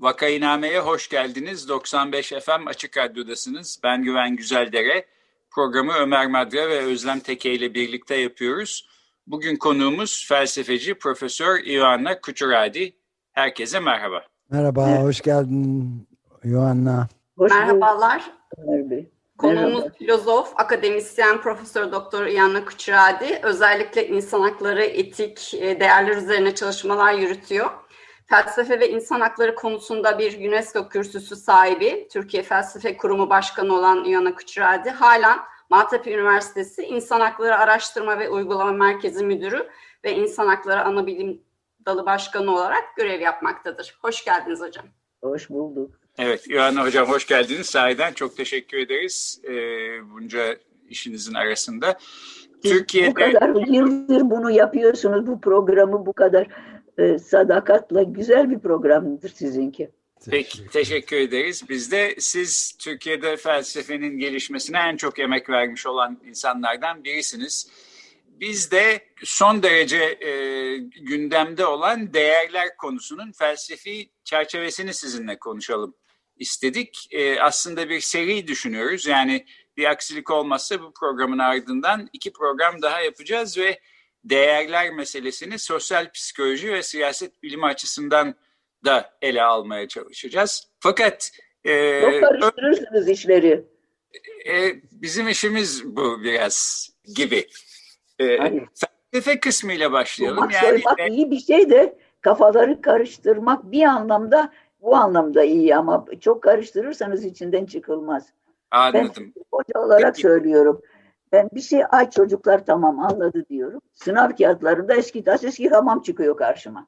Vakayiname'ye hoş geldiniz. 95 FM Açık Radyo'dasınız. Ben Güven Güzeldere. Programı Ömer Madra ve Özlem Teke ile birlikte yapıyoruz. Bugün konuğumuz felsefeci Profesör Ioanna Kuçuradi. Herkese merhaba. Merhaba, evet. hoş geldin Ioanna. Hoş Merhabalar. Konuğumuz Merhaba. filozof, akademisyen Profesör Doktor Ioanna Kuçuradi. Özellikle insan hakları, etik e, değerler üzerine çalışmalar yürütüyor. Felsefe ve insan hakları konusunda bir UNESCO kürsüsü sahibi, Türkiye Felsefe Kurumu Başkanı olan Ioanna Kuçuradi, halen Maltepe Üniversitesi İnsan Hakları Araştırma ve Uygulama Merkezi Müdürü ve İnsan Hakları Anabilim Dalı Başkanı olarak görev yapmaktadır. Hoş geldiniz hocam. Hoş bulduk. Evet, Ioanna Hocam hoş geldiniz. Sahiden çok teşekkür ederiz e, bunca işinizin arasında. Siz Türkiye'de... Bu kadar yıldır bunu yapıyorsunuz, bu programı bu kadar e, sadakatla güzel bir programdır sizinki. Peki, teşekkür ederiz. Biz de siz Türkiye'de felsefenin gelişmesine en çok emek vermiş olan insanlardan birisiniz. Biz de son derece e, gündemde olan değerler konusunun felsefi çerçevesini sizinle konuşalım istedik. E, aslında bir seri düşünüyoruz. Yani bir aksilik olmazsa bu programın ardından iki program daha yapacağız ve değerler meselesini sosyal psikoloji ve siyaset bilimi açısından da ele almaya çalışacağız. Fakat e, çok karıştırırsınız işleri. E, bizim işimiz bu biraz gibi. E, felsefe kısmıyla başlayalım. Bak, yani bak, iyi bir şey de kafaları karıştırmak bir anlamda bu anlamda iyi ama çok karıştırırsanız içinden çıkılmaz. Anladım. Ben hoca olarak Peki. söylüyorum. Ben bir şey ay çocuklar tamam anladı diyorum. Sınav kağıtlarında eski tas eski hamam çıkıyor karşıma.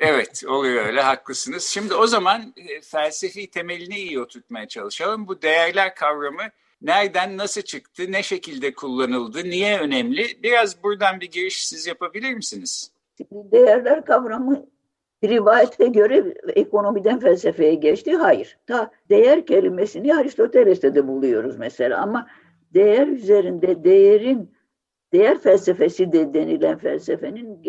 evet oluyor öyle haklısınız. Şimdi o zaman e, felsefi temelini iyi oturtmaya çalışalım. Bu değerler kavramı nereden nasıl çıktı, ne şekilde kullanıldı, niye önemli? Biraz buradan bir giriş siz yapabilir misiniz? Değerler kavramı rivayete göre ekonomiden felsefeye geçti. Hayır. Ta değer kelimesini Aristoteles'te de buluyoruz mesela ama değer üzerinde değerin değer felsefesi de denilen felsefenin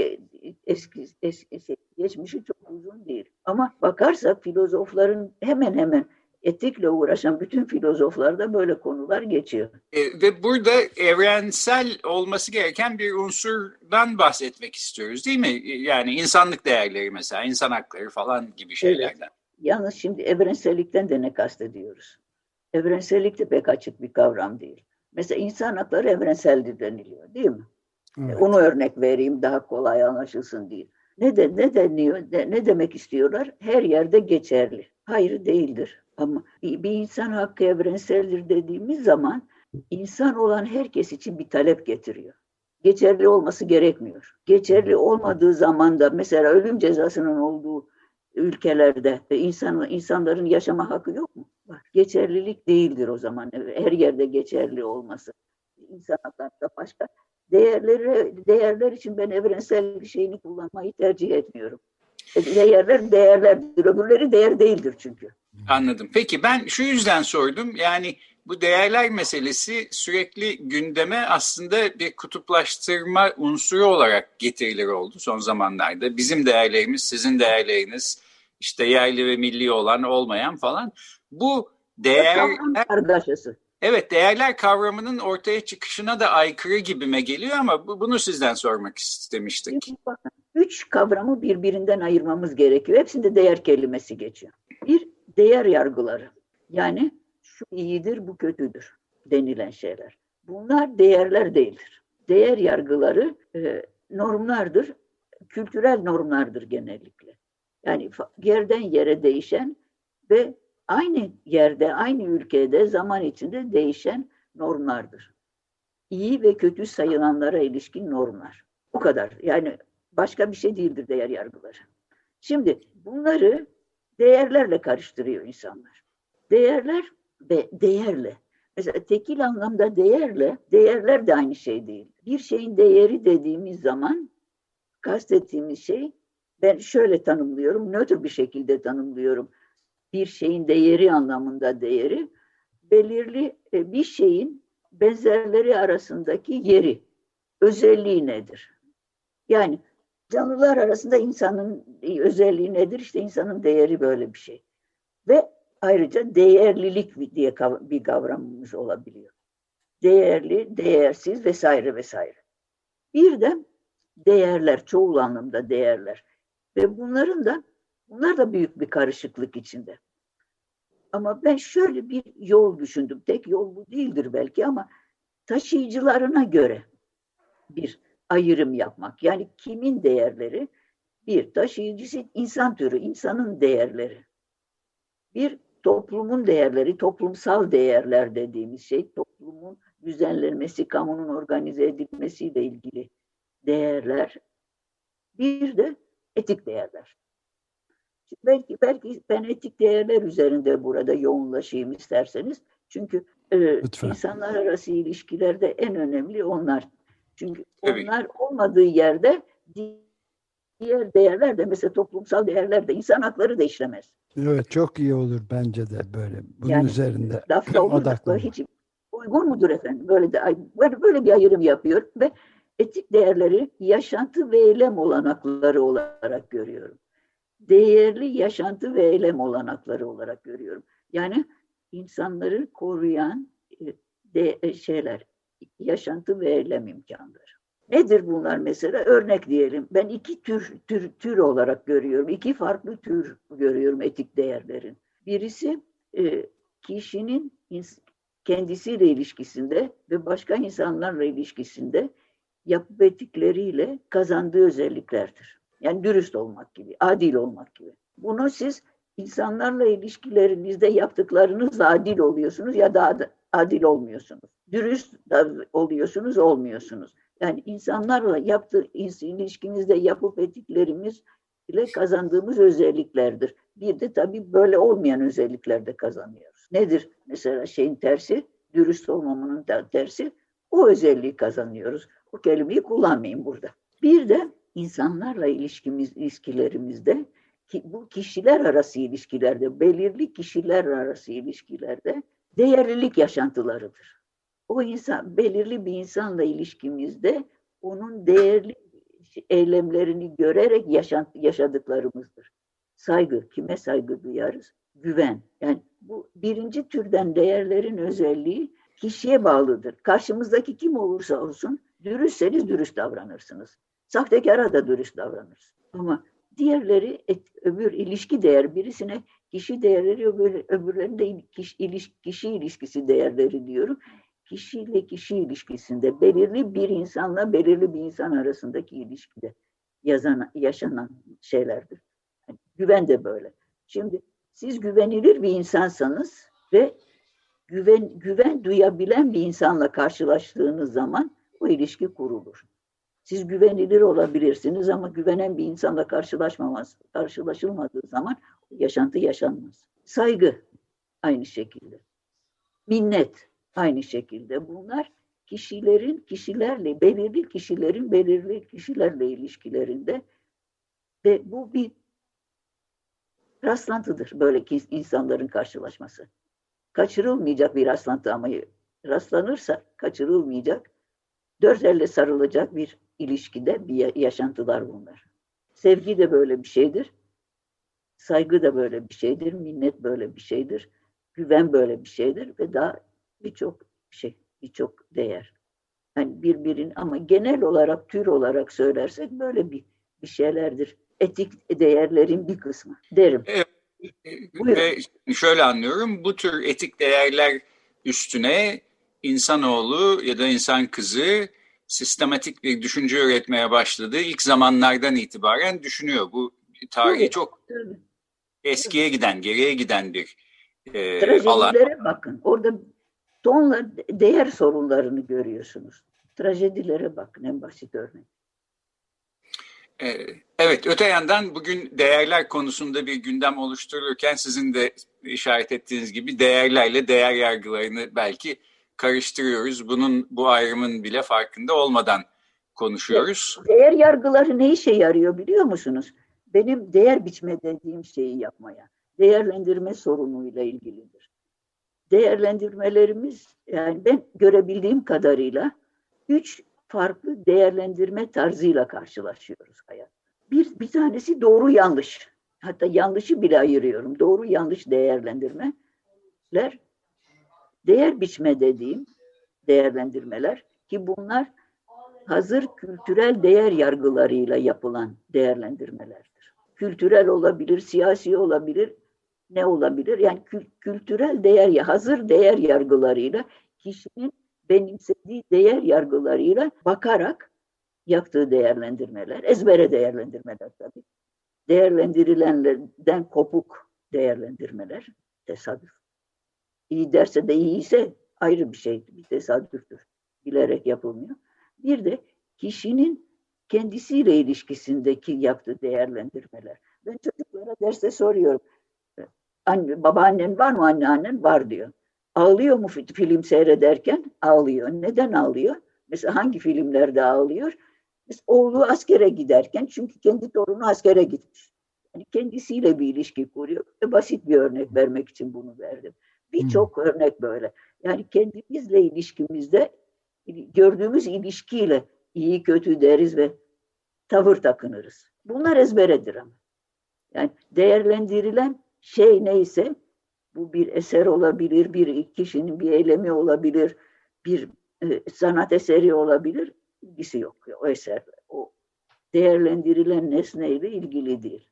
eski, eski geçmişi çok uzun değil. Ama bakarsak filozofların hemen hemen etikle uğraşan bütün filozoflarda böyle konular geçiyor. E, ve burada evrensel olması gereken bir unsurdan bahsetmek istiyoruz değil mi? Yani insanlık değerleri mesela, insan hakları falan gibi şeylerden. Evet. Yalnız şimdi evrensellikten de ne kastediyoruz? Evrensellik de pek açık bir kavram değil. Mesela insan hakları evrenseldir deniliyor değil mi? Evet. Onu örnek vereyim daha kolay anlaşılsın diye. Ne de ne deniyor? Ne, ne demek istiyorlar? Her yerde geçerli. Hayır değildir. Ama bir, bir insan hakkı evrenseldir dediğimiz zaman insan olan herkes için bir talep getiriyor. Geçerli olması gerekmiyor. Geçerli olmadığı zaman da mesela ölüm cezasının olduğu ülkelerde insan, insanların yaşama hakkı yok mu? Var. Geçerlilik değildir o zaman. Her yerde geçerli olması. İnsan haklarında başka değerleri, değerler için ben evrensel bir şeyini kullanmayı tercih etmiyorum. E, değerler değerlerdir. Öbürleri değer değildir çünkü. Anladım. Peki ben şu yüzden sordum. Yani bu değerler meselesi sürekli gündeme aslında bir kutuplaştırma unsuru olarak getirilir oldu son zamanlarda. Bizim değerlerimiz, sizin değerleriniz, işte yerli ve milli olan, olmayan falan. Bu değerler... Evet, değerler kavramının ortaya çıkışına da aykırı gibime geliyor ama bunu sizden sormak istemiştik. Üç kavramı birbirinden ayırmamız gerekiyor. Hepsinde değer kelimesi geçiyor. Bir, değer yargıları. Yani şu iyidir, bu kötüdür denilen şeyler. Bunlar değerler değildir. Değer yargıları e, normlardır, kültürel normlardır genellikle. Yani yerden yere değişen ve aynı yerde, aynı ülkede zaman içinde değişen normlardır. iyi ve kötü sayılanlara ilişkin normlar. Bu kadar. Yani başka bir şey değildir değer yargıları. Şimdi bunları değerlerle karıştırıyor insanlar. Değerler ve değerle. Mesela tekil anlamda değerle, değerler de aynı şey değil. Bir şeyin değeri dediğimiz zaman kastettiğimiz şey ben şöyle tanımlıyorum, nötr bir şekilde tanımlıyorum. Bir şeyin değeri anlamında değeri, belirli e, bir şeyin benzerleri arasındaki yeri, özelliği nedir? Yani canlılar arasında insanın özelliği nedir? İşte insanın değeri böyle bir şey. Ve ayrıca değerlilik diye bir kavramımız olabiliyor. Değerli, değersiz vesaire vesaire. Bir de değerler, çoğul anlamda değerler. Ve bunların da bunlar da büyük bir karışıklık içinde. Ama ben şöyle bir yol düşündüm. Tek yol bu değildir belki ama taşıyıcılarına göre bir ayrım yapmak. Yani kimin değerleri? Bir taşıyıcısı insan türü, insanın değerleri. Bir toplumun değerleri, toplumsal değerler dediğimiz şey toplumun düzenlenmesi, kamunun organize edilmesiyle ilgili değerler. Bir de etik değerler. Belki belki ben etik değerler üzerinde burada yoğunlaşayım isterseniz. Çünkü e, insanlar arası ilişkilerde en önemli onlar. Çünkü Tabii. onlar olmadığı yerde diğer değerler de mesela toplumsal değerler de insan hakları da işlemez. Evet çok iyi olur bence de böyle bunun yani, üzerinde lafta olur hiç uygun mudur efendim? Böyle de böyle, böyle bir ayrım yapıyor ve etik değerleri yaşantı ve eylem olanakları olarak görüyorum. Değerli yaşantı ve eylem olanakları olarak görüyorum. Yani insanları koruyan e, de, e, şeyler, yaşantı ve eylem imkanları. Nedir bunlar mesela? Örnek diyelim. Ben iki tür, tür, tür olarak görüyorum. İki farklı tür görüyorum etik değerlerin. Birisi e, kişinin kendisiyle ilişkisinde ve başka insanlarla ilişkisinde yapı etikleriyle kazandığı özelliklerdir. Yani dürüst olmak gibi, adil olmak gibi. Bunu siz insanlarla ilişkilerinizde yaptıklarınız adil oluyorsunuz ya da adil olmuyorsunuz. Dürüst oluyorsunuz, olmuyorsunuz. Yani insanlarla yaptığı ilişkinizde yapıp ettiklerimiz ile kazandığımız özelliklerdir. Bir de tabii böyle olmayan özellikler de kazanıyoruz. Nedir mesela şeyin tersi? Dürüst olmamanın tersi o özelliği kazanıyoruz. O kelimeyi kullanmayayım burada. Bir de insanlarla ilişkimiz, ilişkilerimizde ki bu kişiler arası ilişkilerde, belirli kişiler arası ilişkilerde değerlilik yaşantılarıdır. O insan, belirli bir insanla ilişkimizde onun değerli eylemlerini görerek yaşant, yaşadıklarımızdır. Saygı, kime saygı duyarız? Güven. Yani bu birinci türden değerlerin özelliği kişiye bağlıdır. Karşımızdaki kim olursa olsun dürüstseniz dürüst davranırsınız. Sahtekara da dürüst davranırsınız. Ama diğerleri et, öbür ilişki değer birisine kişi değerleri öbür, öbürlerinde de kişi, iliş, kişi ilişkisi değerleri diyorum. Kişiyle kişi ilişkisinde belirli bir insanla belirli bir insan arasındaki ilişkide yazan, yaşanan şeylerdir. Yani güven de böyle. Şimdi siz güvenilir bir insansanız ve güven, güven duyabilen bir insanla karşılaştığınız zaman o ilişki kurulur. Siz güvenilir olabilirsiniz ama güvenen bir insanla karşılaşmamaz, karşılaşılmadığı zaman yaşantı yaşanmaz. Saygı aynı şekilde. Minnet aynı şekilde. Bunlar kişilerin kişilerle, belirli kişilerin belirli kişilerle ilişkilerinde ve bu bir rastlantıdır böyle insanların karşılaşması. Kaçırılmayacak bir rastlantı ama rastlanırsa kaçırılmayacak, dört elle sarılacak bir ilişkide bir yaşantılar bunlar. Sevgi de böyle bir şeydir. Saygı da böyle bir şeydir. Minnet böyle bir şeydir. Güven böyle bir şeydir ve daha birçok şey, birçok değer. Yani birbirin ama genel olarak tür olarak söylersek böyle bir bir şeylerdir. Etik değerlerin bir kısmı derim. Evet. Ve şöyle anlıyorum, bu tür etik değerler üstüne insanoğlu ya da insan kızı sistematik bir düşünce üretmeye başladığı ilk zamanlardan itibaren düşünüyor. Bu tarihi çok eskiye giden, geriye giden bir e, alan. bakın. Orada tonla değer sorunlarını görüyorsunuz. Trajedilere bakın en basit örnek. Ee, evet, öte yandan bugün değerler konusunda bir gündem oluşturulurken sizin de işaret ettiğiniz gibi değerlerle değer yargılarını belki karıştırıyoruz. Bunun bu ayrımın bile farkında olmadan konuşuyoruz. Değer yargıları ne işe yarıyor biliyor musunuz? Benim değer biçme dediğim şeyi yapmaya. Değerlendirme sorunuyla ilgilidir. Değerlendirmelerimiz yani ben görebildiğim kadarıyla üç farklı değerlendirme tarzıyla karşılaşıyoruz hayat. Bir, bir tanesi doğru yanlış. Hatta yanlışı bile ayırıyorum. Doğru yanlış değerlendirmeler. Değer biçme dediğim değerlendirmeler ki bunlar hazır kültürel değer yargılarıyla yapılan değerlendirmelerdir. Kültürel olabilir, siyasi olabilir, ne olabilir? Yani kül kültürel değer, hazır değer yargılarıyla kişinin benimsediği değer yargılarıyla bakarak yaptığı değerlendirmeler, ezbere değerlendirmeler tabii. Değerlendirilenlerden kopuk değerlendirmeler, tesadüf. İyi derse de iyi ise ayrı bir şey, bir tesadüftür. Bilerek yapılmıyor. Bir de kişinin kendisiyle ilişkisindeki yaptığı değerlendirmeler. Ben çocuklara derste soruyorum. Anne, babaannen var mı anneannen? Var diyor. Ağlıyor mu film seyrederken? Ağlıyor. Neden ağlıyor? Mesela hangi filmlerde ağlıyor? Mesela oğlu askere giderken çünkü kendi torunu askere gitmiş. Yani kendisiyle bir ilişki kuruyor. Ve basit bir örnek vermek için bunu verdim. Birçok hmm. örnek böyle. Yani kendimizle ilişkimizde gördüğümüz ilişkiyle iyi kötü deriz ve tavır takınırız. Bunlar ezberedir ama. Yani değerlendirilen şey neyse bu bir eser olabilir, bir kişinin bir eylemi olabilir, bir e, sanat eseri olabilir. ilgisi yok. O eser, o değerlendirilen nesneyle ilgili değil.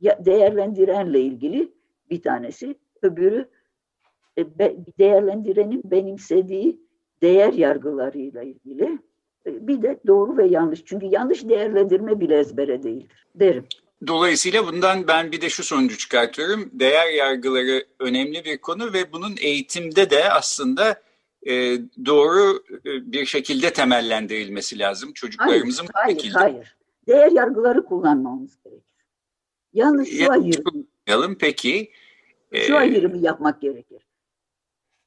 Ya değerlendirenle ilgili bir tanesi, öbürü e, değerlendirenin benimsediği değer yargılarıyla ilgili. E, bir de doğru ve yanlış. Çünkü yanlış değerlendirme bile ezbere değildir derim. Dolayısıyla bundan ben bir de şu sonucu çıkartıyorum. Değer yargıları önemli bir konu ve bunun eğitimde de aslında e, doğru e, bir şekilde temellendirilmesi lazım. Çocuklarımızın hayır, hayır, Hayır, Değer yargıları kullanmamız gerekir. Yalnız şu ayrım. Peki. Şu e, ayrımı yapmak gerekir.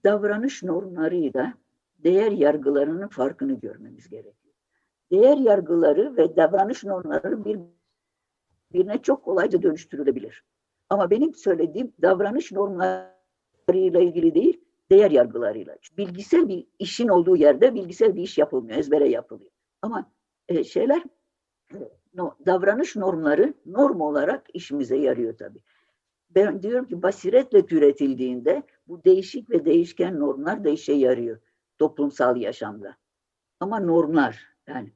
Davranış normlarıyla değer yargılarının farkını görmemiz gerekiyor. Değer yargıları ve davranış normları bir birine çok kolayca dönüştürülebilir. Ama benim söylediğim davranış normlarıyla ilgili değil, değer yargılarıyla. Bilgisel bir işin olduğu yerde bilgisel bir iş yapılmıyor, ezbere yapılıyor. Ama e, şeyler, e, no, davranış normları norm olarak işimize yarıyor tabii. Ben diyorum ki basiretle türetildiğinde bu değişik ve değişken normlar da işe yarıyor toplumsal yaşamda. Ama normlar yani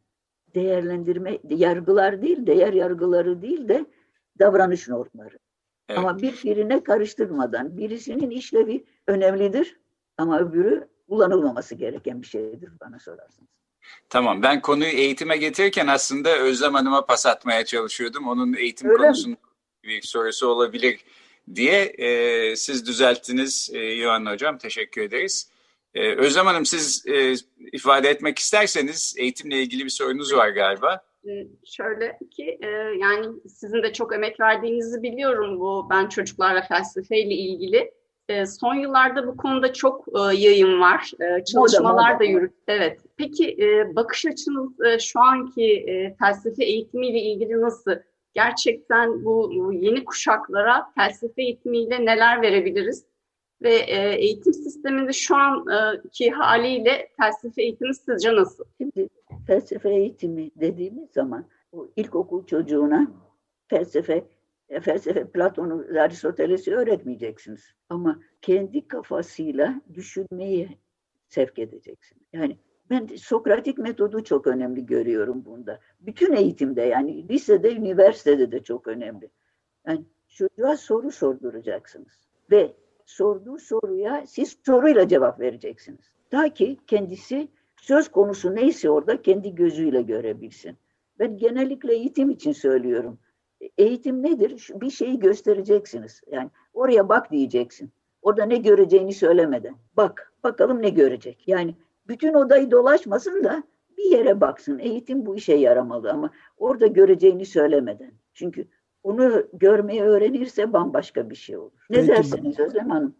değerlendirme, yargılar değil, değer yargıları değil de davranış normları. Evet. Ama birbirine karıştırmadan birisinin işlevi önemlidir ama öbürü kullanılmaması gereken bir şeydir bana sorarsanız. Tamam ben konuyu eğitime getirirken aslında Özlem Hanım'a pas atmaya çalışıyordum. Onun eğitim Öyle konusunun bir sorusu olabilir diye e, siz düzelttiniz e, Yohan Hocam. Teşekkür ederiz. Ee, Özlem Hanım siz e, ifade etmek isterseniz eğitimle ilgili bir sorunuz var galiba. Ee, şöyle ki e, yani sizin de çok emek verdiğinizi biliyorum bu ben çocuklarla felsefeyle ilgili. E, son yıllarda bu konuda çok e, yayın var. E, çalışmalar da yürüt. Evet. Peki e, bakış açınız e, şu anki e, felsefe eğitimiyle ilgili nasıl? Gerçekten bu, bu yeni kuşaklara felsefe eğitimiyle neler verebiliriz? Ve e, eğitim sisteminde şu anki haliyle felsefe eğitimi sizce nasıl? Şimdi felsefe eğitimi dediğimiz zaman o ilkokul çocuğuna felsefe e, felsefe Platon'u, Aristoteles'i öğretmeyeceksiniz. Ama kendi kafasıyla düşünmeyi sevk edeceksiniz. Yani ben Sokratik metodu çok önemli görüyorum bunda. Bütün eğitimde yani lisede, üniversitede de çok önemli. Yani çocuğa soru sorduracaksınız. Ve sorduğu soruya siz soruyla cevap vereceksiniz. Ta ki kendisi söz konusu neyse orada kendi gözüyle görebilsin. Ben genellikle eğitim için söylüyorum. Eğitim nedir? Bir şeyi göstereceksiniz. Yani oraya bak diyeceksin. Orada ne göreceğini söylemeden. Bak. Bakalım ne görecek. Yani bütün odayı dolaşmasın da bir yere baksın. Eğitim bu işe yaramalı ama orada göreceğini söylemeden. Çünkü onu görmeyi öğrenirse bambaşka bir şey olur. Ne Peki, dersiniz Özlem Hanım?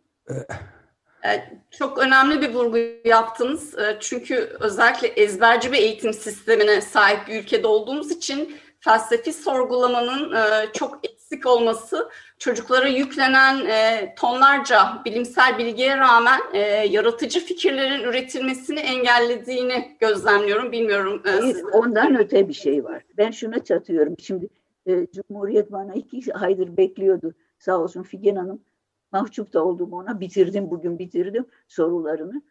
E, çok önemli bir vurgu yaptınız. E, çünkü özellikle ezberci bir eğitim sistemine sahip bir ülkede olduğumuz için felsefi sorgulamanın e, çok eksik olması çocuklara yüklenen tonlarca bilimsel bilgiye rağmen yaratıcı fikirlerin üretilmesini engellediğini gözlemliyorum. Bilmiyorum. Hayır, ondan öte bir şey var. Ben şuna çatıyorum. Şimdi Cumhuriyet bana iki aydır bekliyordu. Sağ olsun Figen Hanım mahcup da oldum ona. Bitirdim bugün bitirdim sorularını.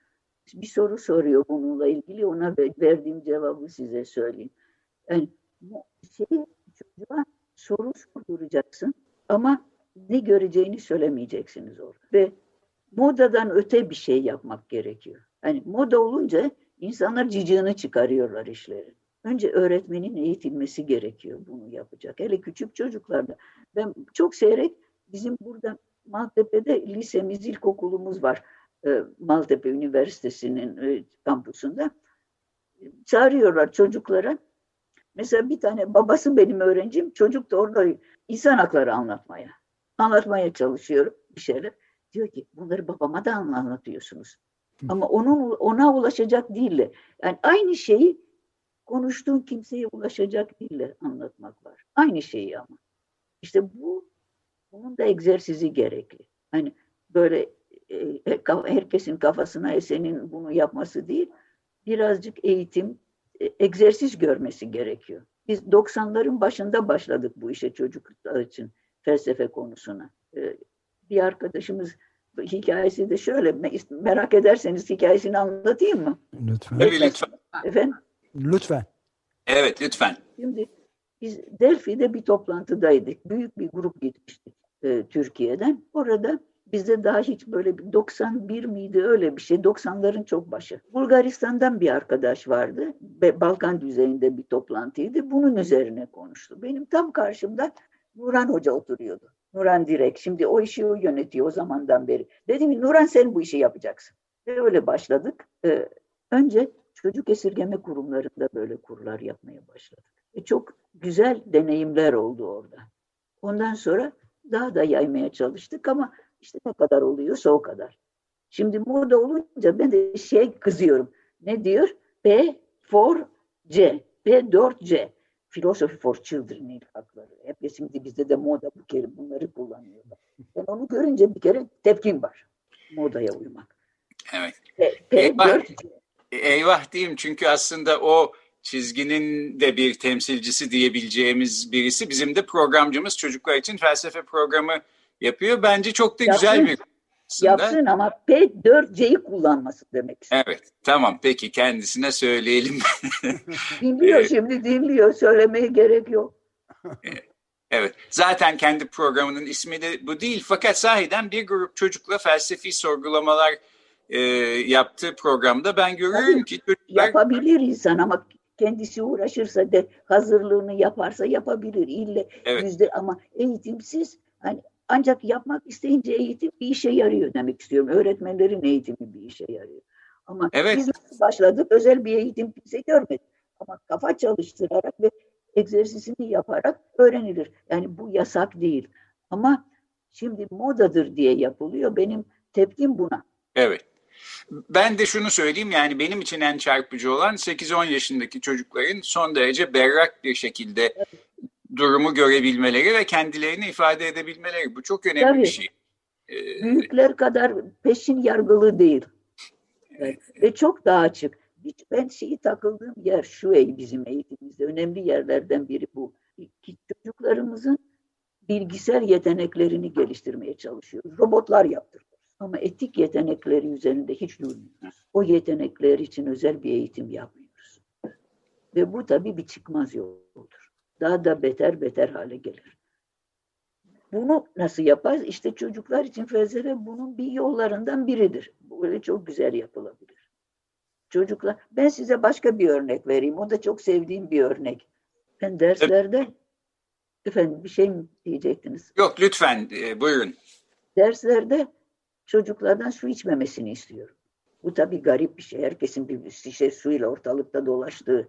Bir soru soruyor bununla ilgili. Ona verdiğim cevabı size söyleyeyim. Yani şey, çocuğa soru sorduracaksın ama ne göreceğini söylemeyeceksiniz orada. Ve modadan öte bir şey yapmak gerekiyor. Yani moda olunca insanlar cicığını çıkarıyorlar işlerin. Önce öğretmenin eğitilmesi gerekiyor bunu yapacak. Hele küçük çocuklarda. Ben çok seyrek bizim burada Maltepe'de lisemiz, ilkokulumuz var. E, Maltepe Üniversitesi'nin e, kampüsünde. Çağırıyorlar çocuklara. Mesela bir tane babası benim öğrencim. Çocuk da orada insan hakları anlatmaya. Anlatmaya çalışıyorum bir şeyler. Diyor ki bunları babama da anlatıyorsunuz. Ama onun ona ulaşacak değil. Yani aynı şeyi konuştuğun kimseye ulaşacak değil anlatmak var. Aynı şeyi ama. İşte bu bunun da egzersizi gerekli. Hani böyle e, e herkesin kafasına esenin bunu yapması değil, birazcık eğitim, e, egzersiz görmesi gerekiyor. Biz 90'ların başında başladık bu işe çocuklar için felsefe konusuna. E, bir arkadaşımız hikayesi de şöyle merak ederseniz hikayesini anlatayım mı? Lütfen. Tabii lütfen. Efendim? Lütfen. Evet lütfen. Şimdi biz Delphi'de bir toplantıdaydık. Büyük bir grup gitmiştik e, Türkiye'den. Orada bizde daha hiç böyle bir 91 miydi öyle bir şey. 90'ların çok başı. Bulgaristan'dan bir arkadaş vardı. Balkan düzeyinde bir toplantıydı. Bunun üzerine konuştu. Benim tam karşımda Nuran Hoca oturuyordu. Nuran Direk. Şimdi o işi o yönetiyor o zamandan beri. Dedim Nuran sen bu işi yapacaksın. Ve öyle başladık. Ee, önce çocuk esirgeme kurumlarında böyle kurlar yapmaya başladık. E çok güzel deneyimler oldu orada. Ondan sonra daha da yaymaya çalıştık ama işte ne kadar oluyorsa o kadar. Şimdi moda olunca ben de şey kızıyorum. Ne diyor? P for C. P4C. Philosophy for Children ilk hakları. Hep şimdi bizde de moda bu kere bunları kullanıyorlar. Ben onu görünce bir kere tepkim var. Modaya uymak. Evet. P, P4C. Eyvah, eyvah diyeyim çünkü aslında o çizginin de bir temsilcisi diyebileceğimiz birisi. Bizim de programcımız çocuklar için felsefe programı yapıyor. Bence çok da Yapsın. güzel bir aslında. Yapsın ama P4C'yi kullanması demek istiyorum. Evet tamam peki kendisine söyleyelim. dinliyor şimdi dinliyor söylemeye gerek yok. Evet zaten kendi programının ismi de bu değil fakat sahiden bir grup çocukla felsefi sorgulamalar e, yaptığı programda ben görüyorum Tabii, ki çocuklar... Yapabilir insan ama kendisi uğraşırsa de hazırlığını yaparsa yapabilir ille evet. yüzde ama eğitimsiz hani ancak yapmak isteyince eğitim bir işe yarıyor demek istiyorum. Öğretmenlerin eğitimi bir işe yarıyor. Ama evet. biz nasıl başladık? Özel bir eğitim bize görmedik. Ama kafa çalıştırarak ve egzersizini yaparak öğrenilir. Yani bu yasak değil. Ama şimdi modadır diye yapılıyor. Benim tepkim buna. Evet. Ben de şunu söyleyeyim yani benim için en çarpıcı olan 8-10 yaşındaki çocukların son derece berrak bir şekilde durumu görebilmeleri ve kendilerini ifade edebilmeleri. Bu çok önemli Tabii. bir şey. Ee, Büyükler kadar peşin yargılı değil. Evet. Ve çok daha açık. Ben şeyi takıldığım yer şu bizim eğitimimizde önemli yerlerden biri bu. Ki çocuklarımızın bilgisayar yeteneklerini geliştirmeye çalışıyoruz. Robotlar yaptır. Ama etik yetenekleri üzerinde hiç durmuyoruz. O yetenekler için özel bir eğitim yapmıyoruz. Ve bu tabii bir çıkmaz yoldur. Daha da beter beter hale gelir. Bunu nasıl yaparız? İşte çocuklar için felsefe bunun bir yollarından biridir. Böyle çok güzel yapılabilir. Çocuklar, ben size başka bir örnek vereyim. O da çok sevdiğim bir örnek. Ben derslerde, efendim bir şey mi diyecektiniz? Yok lütfen e, buyurun. Derslerde çocuklardan su içmemesini istiyorum. Bu tabii garip bir şey. Herkesin bir şişe suyla ortalıkta dolaştığı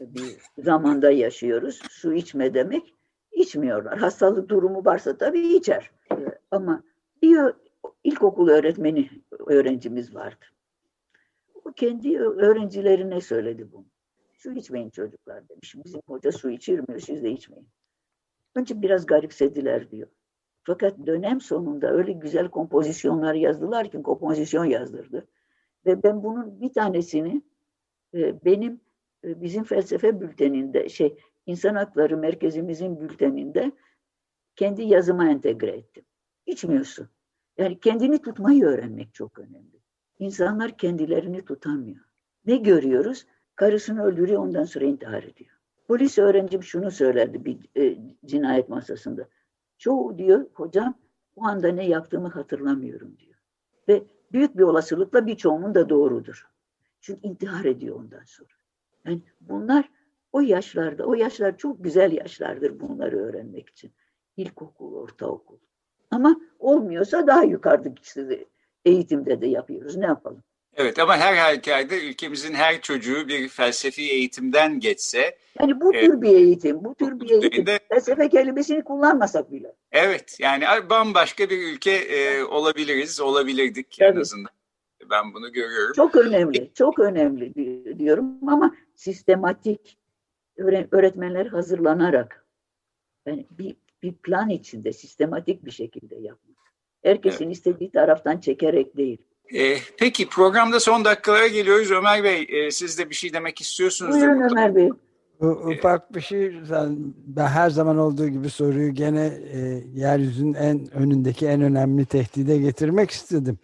bir zamanda yaşıyoruz. Su içme demek içmiyorlar. Hastalık durumu varsa tabii içer. Ama bir ilkokul öğretmeni öğrencimiz vardı. O kendi öğrencilerine söyledi bunu. Su içmeyin çocuklar demiş. Bizim hoca su içirmiyor, siz de içmeyin. Önce biraz garipsediler diyor. Fakat dönem sonunda öyle güzel kompozisyonlar yazdılar ki kompozisyon yazdırdı. Ve ben bunun bir tanesini e, benim e, bizim felsefe bülteninde şey insan hakları merkezimizin bülteninde kendi yazıma entegre ettim. İçmiyorsun. Yani kendini tutmayı öğrenmek çok önemli. İnsanlar kendilerini tutamıyor. Ne görüyoruz? Karısını öldürüyor ondan sonra intihar ediyor. Polis öğrencim şunu söylerdi bir e, cinayet masasında. Çoğu diyor hocam o anda ne yaptığımı hatırlamıyorum diyor. Ve büyük bir olasılıkla birçoğunun da doğrudur. Çünkü intihar ediyor ondan sonra. Yani bunlar o yaşlarda, o yaşlar çok güzel yaşlardır bunları öğrenmek için. İlkokul, ortaokul. Ama olmuyorsa daha yukarıdaki eğitimde de yapıyoruz. Ne yapalım? Evet ama her halükarda ülkemizin her çocuğu bir felsefi eğitimden geçse. Yani bu tür bir eğitim, bu tür bir eğitim. De, felsefe kelimesini kullanmasak bile. Evet yani bambaşka bir ülke e, olabiliriz, olabilirdik Tabii. en azından. Ben bunu görüyorum. Çok önemli, çok önemli diyorum ama sistematik öğretmenler hazırlanarak yani bir, bir plan içinde sistematik bir şekilde yapmak. Herkesin evet. istediği taraftan çekerek değil. E, peki programda son dakikalara geliyoruz. Ömer Bey e, siz de bir şey demek istiyorsunuz. Buyurun Ömer Bey. Ufak bir şey, ben her zaman olduğu gibi soruyu gene e, yeryüzünün en önündeki en önemli tehdide getirmek istedim.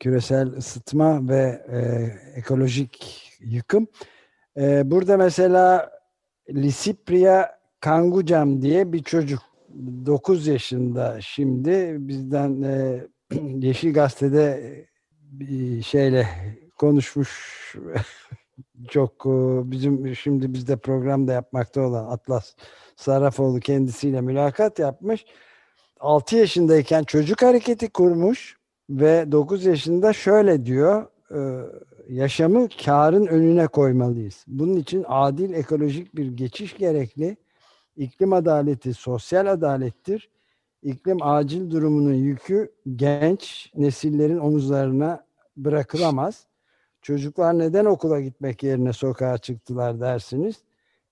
Küresel ısıtma ve e, ekolojik yıkım. E, burada mesela Lisipria Kangucam diye bir çocuk 9 yaşında şimdi bizden e, Yeşil Gazete'de bir şeyle konuşmuş çok e, bizim şimdi bizde programda yapmakta olan Atlas Sarafoğlu kendisiyle mülakat yapmış. 6 yaşındayken çocuk hareketi kurmuş ve 9 yaşında şöyle diyor e, yaşamı karın önüne koymalıyız. Bunun için adil ekolojik bir geçiş gerekli. İklim adaleti sosyal adalettir iklim acil durumunun yükü genç nesillerin omuzlarına bırakılamaz. Çocuklar neden okula gitmek yerine sokağa çıktılar dersiniz?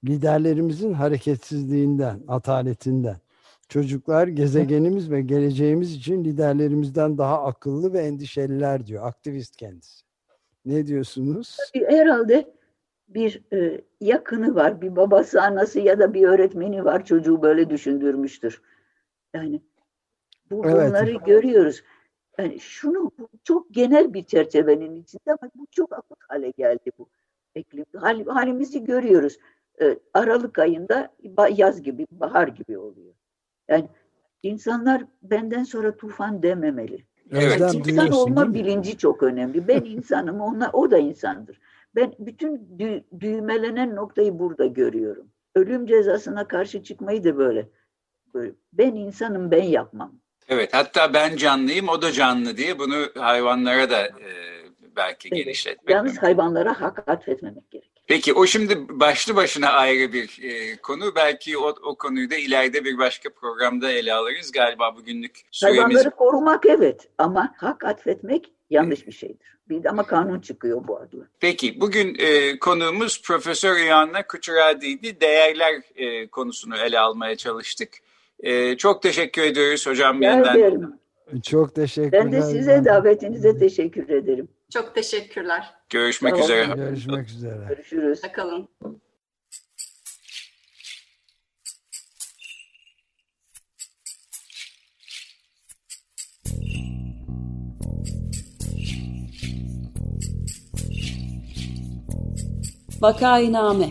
Liderlerimizin hareketsizliğinden, ataletinden. Çocuklar gezegenimiz ve geleceğimiz için liderlerimizden daha akıllı ve endişeliler diyor aktivist kendisi. Ne diyorsunuz? Herhalde bir e, yakını var, bir babası, anası ya da bir öğretmeni var çocuğu böyle düşündürmüştür. Yani bu, evet. bunları görüyoruz. Yani şunu çok genel bir çerçevenin içinde ama bu çok akut hale geldi bu iklim. Hal, halimizi görüyoruz. Ee, Aralık ayında yaz gibi, bahar gibi oluyor. Yani insanlar benden sonra tufan dememeli. Evet. İnsan olma bilinci çok önemli. Ben insanım, ona, o da insandır. Ben bütün dü, düğmelenen noktayı burada görüyorum. Ölüm cezasına karşı çıkmayı da böyle ben insanım ben yapmam. Evet hatta ben canlıyım o da canlı diye bunu hayvanlara da e, belki evet. genişletmek. Yalnız mümkün. hayvanlara hak atfetmemek gerekir. Peki o şimdi başlı başına ayrı bir e, konu. Belki o, o konuyu da ileride bir başka programda ele alırız. Galiba bugünlük süremiz... Hayvanları korumak evet ama hak atfetmek yanlış bir şeydir. Bir de ama kanun çıkıyor bu adla. Peki bugün e, konuğumuz Profesör İyanna Kuçuradi'ydi. Değerler e, konusunu ele almaya çalıştık. Ee, çok teşekkür ediyoruz hocam. yeniden. Çok teşekkürler. Ben de size davetinize teşekkür ederim. Çok teşekkürler. Görüşmek tamam. üzere. Görüşmek üzere. Görüşürüz. Bakalım. Vakainame